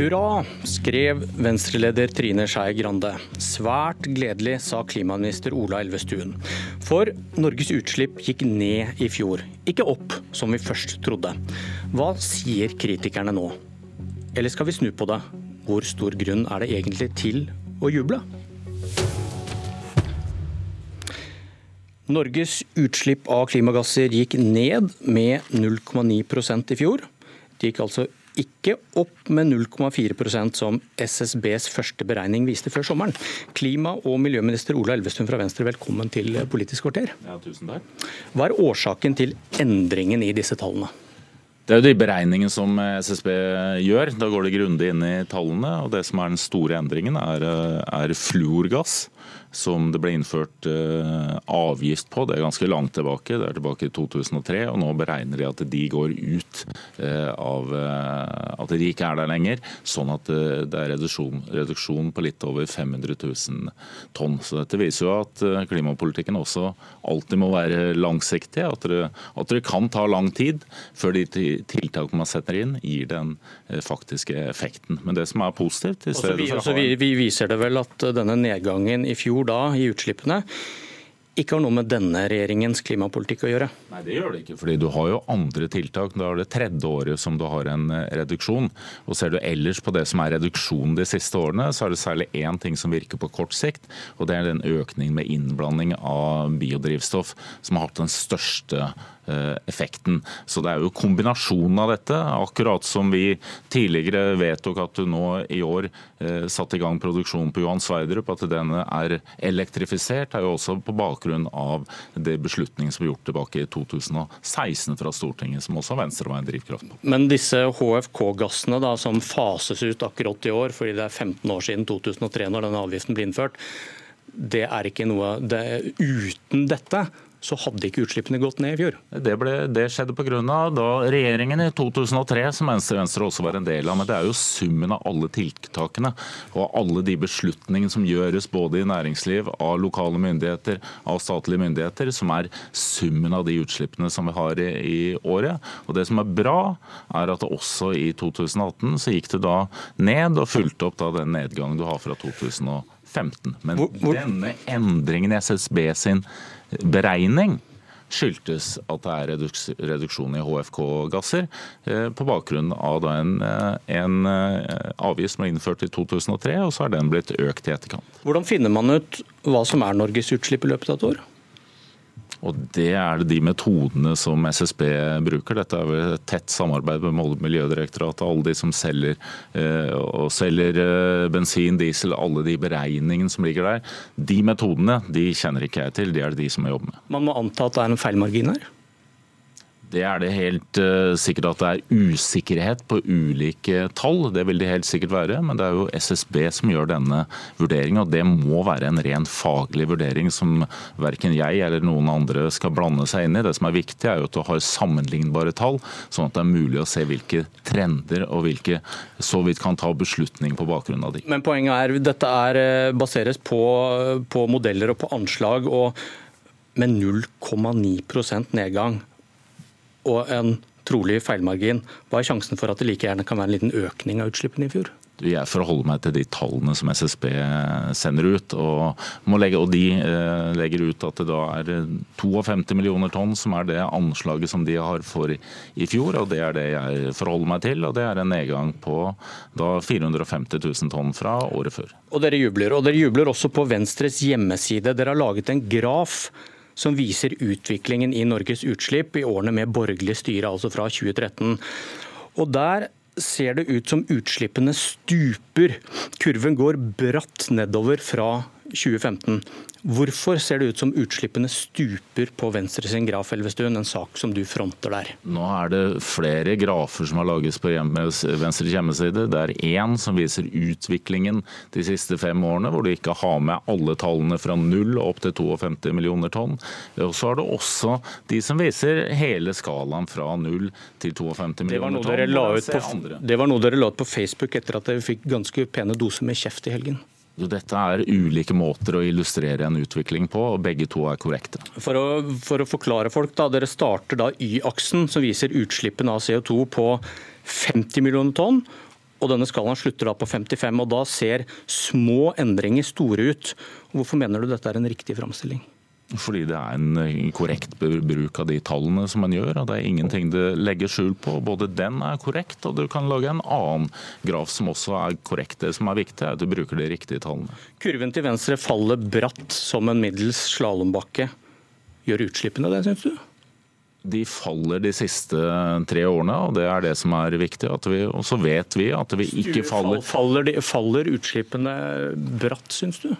Hurra, skrev Venstre-leder Trine Skei Grande. Svært gledelig, sa klimaminister Ola Elvestuen. For Norges utslipp gikk ned i fjor, ikke opp, som vi først trodde. Hva sier kritikerne nå? Eller skal vi snu på det? Hvor stor grunn er det egentlig til å juble? Norges utslipp av klimagasser gikk ned med 0,9% i fjor. Det gikk altså ikke opp med 0,4% som SSBs første beregning viste før sommeren. Klima- og miljøminister Ola Elvestuen fra Venstre, velkommen til Politisk kvarter. Ja, tusen takk. Hva er årsaken til endringen i disse tallene? Det er jo de beregningene som SSB gjør. Da går det grundig inn i tallene. og Det som er den store endringen, er, er fluorgass som det ble innført eh, avgift på. Det er ganske langt tilbake, det er tilbake i 2003. og Nå beregner de at de går ut eh, av eh, at de ikke er der lenger. Sånn at det er reduksjon, reduksjon på litt over 500 000 tonn. Så Dette viser jo at klimapolitikken også alltid må være langsiktig. At det, at det kan ta lang tid før de tiltakene man setter inn, gir den faktiske effekten. Men det som er positivt i stedet for å ha... vi, vi viser det vel at denne nedgangen i fjor da i utslippene, ikke har noe med denne regjeringens klimapolitikk å gjøre? Nei, det gjør det ikke. fordi du har jo andre tiltak. Da er det tredje året som du har en eh, reduksjon. Og Ser du ellers på det som er reduksjon de siste årene, så er det særlig én ting som virker på kort sikt. og Det er den økningen med innblanding av biodrivstoff som har hatt den største Eh, effekten. Så Det er jo kombinasjonen av dette. Akkurat som vi tidligere vedtok at du nå i år eh, satte i gang produksjonen på Johan Sverdrup, at den er elektrifisert, er jo også på bakgrunn av det beslutningen som ble gjort tilbake i 2016 fra Stortinget, som også Venstre var en drivkraft på. Men disse HFK-gassene da, som fases ut akkurat i år, fordi det er 15 år siden 2003 når denne avgiften ble innført, det er ikke noe det, Uten dette så hadde ikke utslippene gått ned i fjor. Det, ble, det skjedde pga. da regjeringen i 2003, som Venstre, Venstre også var en del av. Men det er jo summen av alle tiltakene og alle de beslutningene som gjøres både i næringsliv, av lokale myndigheter, av statlige myndigheter, som er summen av de utslippene som vi har i, i året. Og Det som er bra, er at også i 2018 så gikk det da ned og fulgte opp da den nedgangen du har fra 2015. Men hvor, hvor... denne endringen i SSB sin beregning skyldtes at det er reduksjon i HFK-gasser, eh, på bakgrunn av en, eh, en eh, avgift som ble innført i 2003, og så har den blitt økt i etterkant. Hvordan finner man ut hva som er Norges utslipp i løpet av et år? Og Det er de metodene som SSB bruker. Dette er vel et tett samarbeid med Miljødirektoratet. Alle de som selger, eh, og selger eh, bensin, diesel, alle de beregningene som ligger der. De metodene de kjenner ikke jeg til, det er det de som jeg jobber med. Man må anta at det er en feilmargin her? Det er det helt uh, sikkert at det er usikkerhet på ulike tall. Det vil det helt sikkert være. Men det er jo SSB som gjør denne vurderingen. Og det må være en ren faglig vurdering som verken jeg eller noen andre skal blande seg inn i. Det som er viktig, er jo at du har sammenlignbare tall, sånn at det er mulig å se hvilke trender og hvilke så vidt kan ta beslutning på bakgrunn av de. Men poenget er dette er, eh, baseres på, på modeller og på anslag. og med 0,9% nedgang og en trolig feilmargin, hva er sjansen for at det like gjerne kan være en liten økning av utslippene i fjor? Jeg forholder meg til de tallene som SSB sender ut. Og, legge, og de eh, legger ut at det da er 52 millioner tonn som er det anslaget som de har for i fjor. og Det er det jeg forholder meg til. og Det er en nedgang på da 450 000 tonn fra året før. Og Dere jubler. Og dere jubler også på Venstres hjemmeside. Dere har laget en graf som viser utviklingen i Norges utslipp i årene med borgerlig styre, altså fra 2013. Og der ser det ut som utslippene stuper. Kurven går bratt nedover fra 2015. Hvorfor ser det ut som utslippene stuper på Venstre sin graf, Elvestuen, en sak som du fronter der? Nå er det flere grafer som har lages på Venstres hjemmeside. Det er én som viser utviklingen de siste fem årene, hvor du ikke har med alle tallene fra null opp til 52 millioner tonn. Og så er det også de som viser hele skalaen fra null til 52 millioner tonn. Det var noe dere la ut på Facebook etter at dere fikk ganske pene doser med kjeft i helgen. Dette er ulike måter å illustrere en utvikling på, og begge to er korrekte. For å, for å forklare folk, da, Dere starter da Y-aksen, som viser utslippene av CO2 på 50 millioner tonn. og denne skalaen slutter da på 55. og Da ser små endringer store ut. Hvorfor mener du dette er en riktig framstilling? Fordi det er en eh, korrekt bruk av de tallene som man gjør. og Det er ingenting det legger skjul på. Både den er korrekt, og du kan lage en annen graf som også er korrekt. Det som er viktig, er at du bruker de riktige tallene. Kurven til venstre faller bratt som en middels slalåmbakke. Gjør utslippene det, syns du? De faller de siste tre årene, og det er det som er viktig. og så vet vi at vi ikke faller Faller, de, faller utslippene bratt, syns du?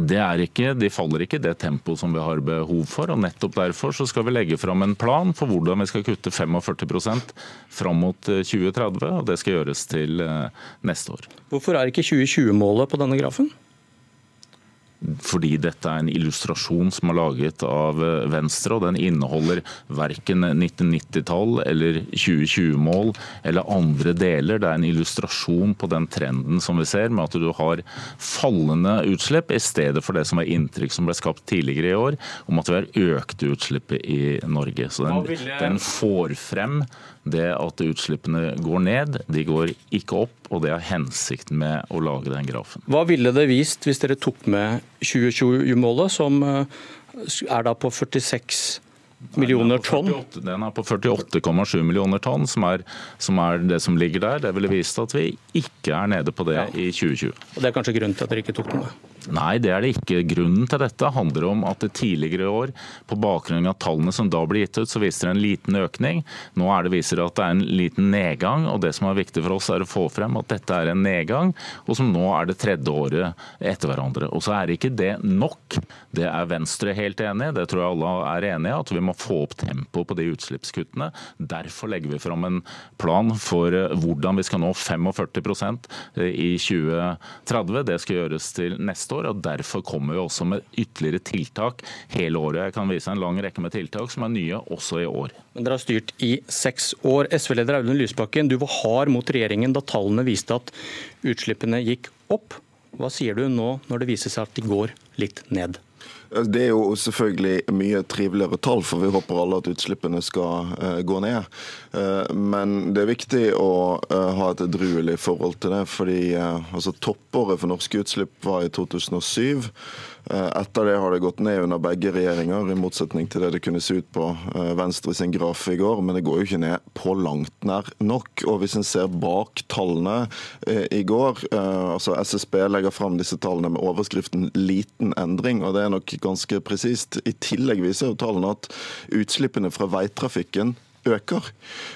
Det er ikke, de faller ikke i det tempoet som vi har behov for. og Nettopp derfor så skal vi legge fram en plan for hvordan vi skal kutte 45% fram mot 2030. Eh, og Det skal gjøres til eh, neste år. Hvorfor er ikke 2020-målet på denne grafen? Fordi dette er en illustrasjon som er laget av eh, Venstre, og den inneholder verken 1990-tall eller 2020-mål eller andre deler. Det er en illustrasjon på den trenden som vi ser, med at du har fallende utslipp, i stedet for det som var inntrykk som ble skapt tidligere i år, om at vi har økte utslipp i Norge. Så den, den får frem det at utslippene går ned, de går ikke opp. Og det er hensikten med å lage den grafen. Hva ville det vist hvis dere tok med 2020-målet, som eh, er da på 46 millioner tonn? Den er på 48,7 millioner tonn, som er, som er, det som ligger der. Det ville vist at vi ikke er nede på det ja. i 2020. Og Det er kanskje grunnen til at dere ikke tok den med? Nei, det er det ikke. Grunnen til dette handler om at det tidligere i år, på bakgrunn av tallene som da ble gitt ut, så viser det en liten økning. Nå er det viser det at det er en liten nedgang. og Det som er viktig for oss, er å få frem at dette er en nedgang, og som nå er det tredje året etter hverandre. Og så er ikke det nok. Det er Venstre helt enig i, det tror jeg alle er enig i, at vi må få opp tempoet på de utslippskuttene. Derfor legger vi fram en plan for eh, hvordan vi skal nå 45% i 2030. Det skal gjøres til neste neste år. og Derfor kommer vi også med ytterligere tiltak hele året. Jeg kan vise en lang rekke med tiltak som er nye også i år. Men Dere har styrt i seks år. SV-leder Audun Lysbakken, du var hard mot regjeringen da tallene viste at utslippene gikk opp. Hva sier du nå når det viser seg at de går litt ned? Det er jo selvfølgelig mye triveligere tall, for vi håper alle at utslippene skal uh, gå ned. Uh, men det er viktig å ha et edruelig forhold til det. fordi altså, Toppåret for norske utslipp var i 2007. Eh, etter det har det gått ned under begge regjeringer, i motsetning til det det kunne se ut på eh, Venstre sin graf i går. Men det går jo ikke ned på langt nær nok. Og hvis en ser bak tallene eh, i går, altså SSB legger fram disse tallene med overskriften 'liten endring', og det er nok ganske presist. I tillegg viser jo tallene at utslippene fra veitrafikken øker.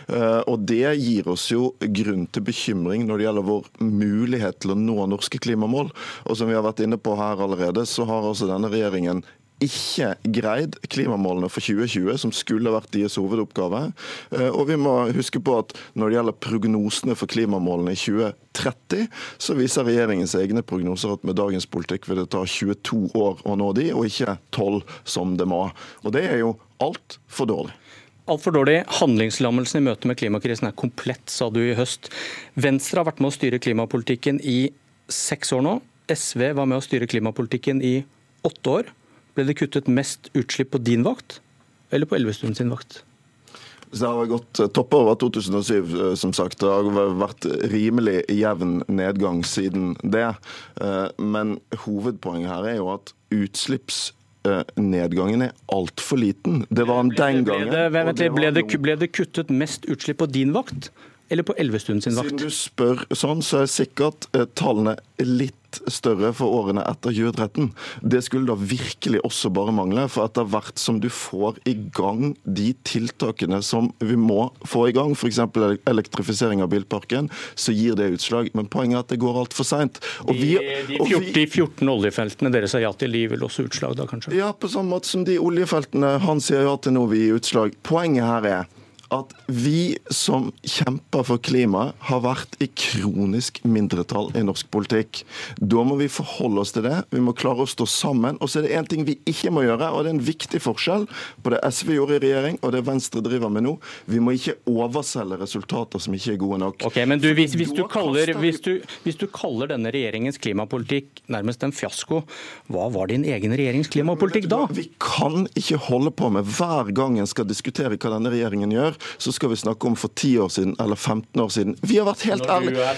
Eh, og Det gir oss jo grunn til bekymring når det gjelder vår mulighet til å nå norske klimamål. Og Som vi har vært inne på her allerede, så har altså denne regjeringen ikke greid klimamålene for 2020, som skulle vært deres hovedoppgave. Eh, og vi må huske på at når det gjelder prognosene for klimamålene i 2030, så viser regjeringens egne prognoser at med dagens politikk vil det ta 22 år å nå de, og ikke 12 som det må. Og det er jo altfor dårlig. Altfor dårlig. Handlingslammelsen i møte med klimakrisen er komplett, sa du i høst. Venstre har vært med å styre klimapolitikken i seks år nå. SV var med å styre klimapolitikken i åtte år. Ble det kuttet mest utslipp på din vakt eller på Elvestuen sin vakt? det har gått eh, topper over 2007, eh, som sagt. Det har vært rimelig jevn nedgang siden det. Eh, men hovedpoenget her er jo at utslipps Eh, nedgangen er altfor liten. Det var den gangen. Ble det, ble det, ble det, det kuttet mest utslipp på din vakt? Eller på Elvestuen sin vakt? Siden du spør sånn, så er sikkert eh, tallene litt større for årene etter 2013. Det skulle da virkelig også bare mangle. For etter hvert som du får i gang de tiltakene som vi må få i gang, f.eks. elektrifisering av bilparken, så gir det utslag. Men poenget er at det går altfor seint. De, de, 14, de 14 oljefeltene dere sa ja til, de vil også utslag da, kanskje? Ja, på samme måte som de oljefeltene han sier ja til nå vil gi utslag. Poenget her er at vi som kjemper for klimaet, har vært i kronisk mindretall i norsk politikk. Da må vi forholde oss til det. Vi må klare å stå sammen. Og så er det én ting vi ikke må gjøre, og det er en viktig forskjell på det SV gjorde i regjering og det Venstre driver med nå. Vi må ikke overselge resultater som ikke er gode nok. Ok, men du, hvis, hvis, du kaller, hvis, du, hvis, du kaller, denne regjeringens klimapolitikk nærmest en fiasko, hva var din egen regjerings klimapolitikk da? Vi kan ikke holde på med hver gang en skal diskutere hva denne regjeringen gjør, så skal vi snakke om for 10 år siden eller 15 år siden. Vi har vært helt ærlige.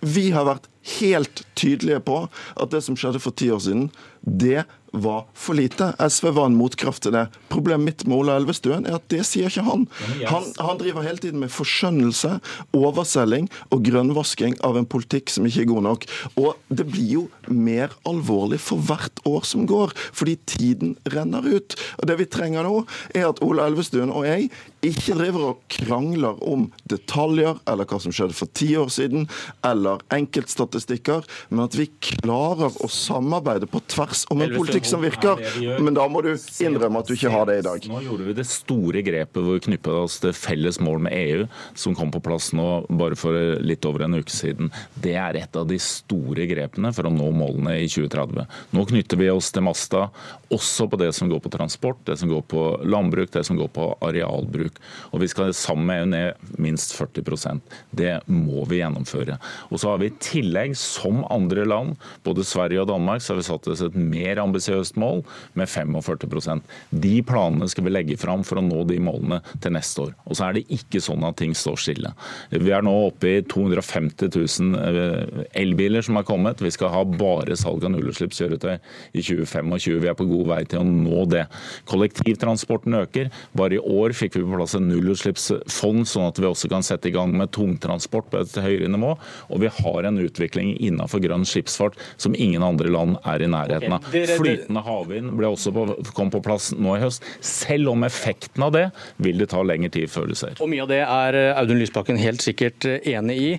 Vi har vært helt tydelige på at det som skjedde for ti år siden, det var for lite. SV var en motkraft til det. Problemet mitt med Ola Elvestuen er at det sier ikke han. Han, han driver hele tiden med forskjønnelse, overselging og grønnvasking av en politikk som ikke er god nok. Og det blir jo mer alvorlig for hvert år som går, fordi tiden renner ut. Og Det vi trenger nå, er at Ola Elvestuen og jeg ikke driver og krangler om detaljer eller hva som skjedde for ti år siden, eller enkeltstatistikker, men at vi klarer å samarbeide på tvers om en politikk som virker. Men da må du innrømme at du ikke har det i dag. Nå gjorde vi det store grepet hvor vi knyttet oss til felles mål med EU, som kom på plass nå bare for litt over en uke siden. Det er et av de store grepene for å nå målene i 2030. Nå knytter vi oss til Masta, også på det som går på transport, det som går på landbruk, det som går på arealbruk. Og vi skal sammen med EU ned minst 40% Det må vi gjennomføre. Og så har vi i tillegg, som andre land, både Sverige og Danmark, så har vi satt oss et mer ambisiøst mål med 45% De planene skal vi legge fram for å nå de målene til neste år. Og så er det ikke sånn at ting står stille. Vi er nå oppe i 250 000 eh, elbiler som har kommet. Vi skal ha bare salg av nullutslippskjøretøy i 2025. Vi er på god vei til å nå det. Kollektivtransporten øker. Bare i år fikk vi på plass en nullutslippsfond, sånn at vi også kan sette i gang med tungtransport på et høyere nivå. Og vi har en utvikling innenfor grønn skipsfart som ingen andre land er i nærheten av. Flytende havvind ble også på, kom på plass nå i høst. Selv om effekten av det vil det ta lengre tid før du ser. Og Mye av det er eh, Audun Lysbakken helt sikkert eh, enig i.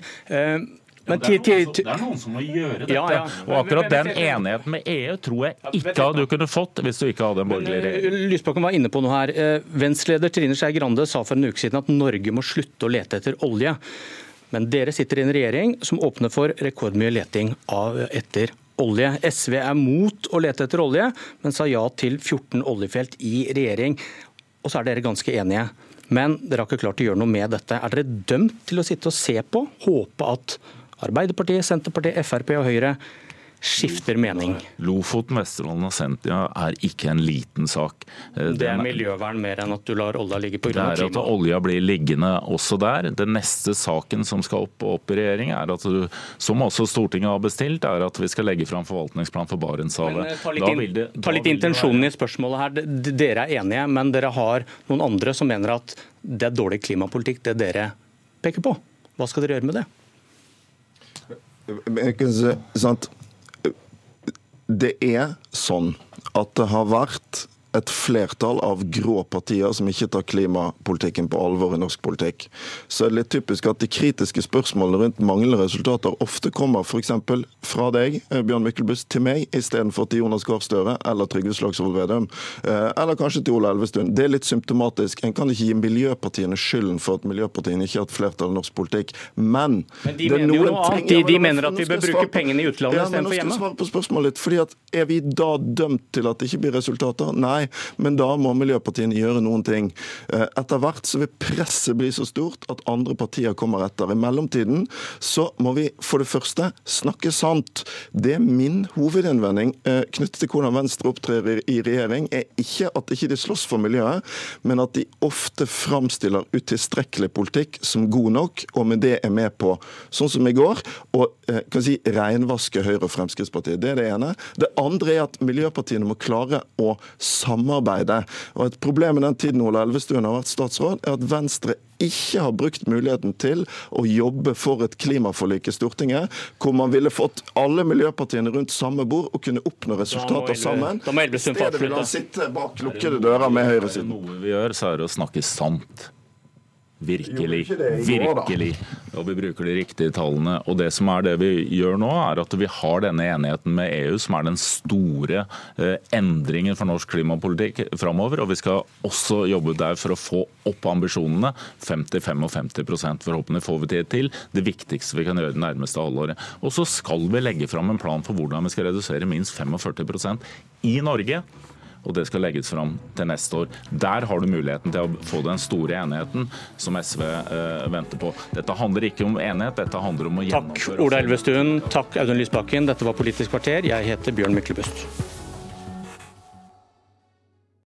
Eh, men det, er noen, det er noen som må gjøre dette. Ja, ja. Og akkurat den enigheten med EU tror jeg ikke du kunne fått hvis du ikke hadde en borgerlig regjering. Lysbakken var inne på noe her. Venstre-leder Trine Skei Grande sa for en uke siden at Norge må slutte å lete etter olje. Men dere sitter i en regjering som åpner for rekordmye leting av etter olje. SV er mot å lete etter olje, men sa ja til 14 oljefelt i regjering. Og så er dere ganske enige. Men dere har ikke klart å gjøre noe med dette. Er dere dømt til å sitte og se på, håpe at Arbeiderpartiet, Senterpartiet, Frp og Høyre skifter mening. Lofoten, Vesterålen og Sentia er ikke en liten sak. Det er miljøvern mer enn at du lar olja ligge pga. klima? Det er at olja blir liggende også der. Den neste saken som skal opp, opp i regjering, er at du, som også Stortinget har bestilt, er at vi skal legge fram forvaltningsplan for Barentshavet. Eh, ta litt, inn, det, ta litt intensjonen i spørsmålet her. Dere er enige, men dere har noen andre som mener at det er dårlig klimapolitikk, det dere peker på. Hva skal dere gjøre med det? Sant? Det er sånn at det har vært et flertall av grå partier som ikke tar klimapolitikken på alvor i norsk politikk. Så er det litt typisk at de kritiske spørsmålene rundt manglende resultater ofte kommer f.eks. fra deg, eh, Bjørn Myklebust, til meg, istedenfor til Jonas Gahr Støre eller Trygve Slagsvold Vedum. Eh, eller kanskje til Ola Elvestuen. Det er litt symptomatisk. En kan ikke gi miljøpartiene skylden for at miljøpartiene ikke har et flertall i norsk politikk. Men, Men de, mener jo annet. de, de mener at vi bør bruke pengene i utlandet ja, istedenfor hjemme. Nå skal jeg svare på spørsmålet litt. fordi at Er vi da dømt til at det ikke blir resultater? Nei men da må miljøpartiene gjøre noen ting. Eh, etter hvert så vil presset bli så stort at andre partier kommer etter. I mellomtiden så må vi for det første snakke sant. Det er min hovedinnvending eh, knyttet til hvordan Venstre opptrer i regjering, er ikke at ikke de slåss for miljøet, men at de ofte framstiller utilstrekkelig politikk som god nok, og med det er med på, sånn som i går, å eh, kan si, renvaske Høyre og Fremskrittspartiet. Det er det ene. Det andre er at miljøpartiene må klare å samarbeide samarbeidet. Og Et problem i den tiden Ola Elvestuen har vært statsråd, er at Venstre ikke har brukt muligheten til å jobbe for et klimaforlik i Stortinget, hvor man ville fått alle miljøpartiene rundt samme bord og kunne oppnå resultater sammen. I stedet vil han sitte bak lukkede dører med høyresiden. Noe vi gjør, så er det å snakke sant. Virkelig. Virkelig. Og vi bruker de riktige tallene. Og det som er det vi gjør nå, er at vi har denne enigheten med EU, som er den store eh, endringen for norsk klimapolitikk framover. Og vi skal også jobbe der for å få opp ambisjonene. 50-55% Forhåpentlig får vi det til. Det viktigste vi kan gjøre det nærmeste halvåret. Og så skal vi legge fram en plan for hvordan vi skal redusere minst 45% i Norge og det skal legges fram til neste år. Der har du muligheten til å få den store enigheten som SV eh, venter på. Dette handler ikke om enighet, dette handler om å gjennomføre Takk Ola Elvestuen, takk Audun Lysbakken. Dette var Politisk kvarter. Jeg heter Bjørn Myklebust.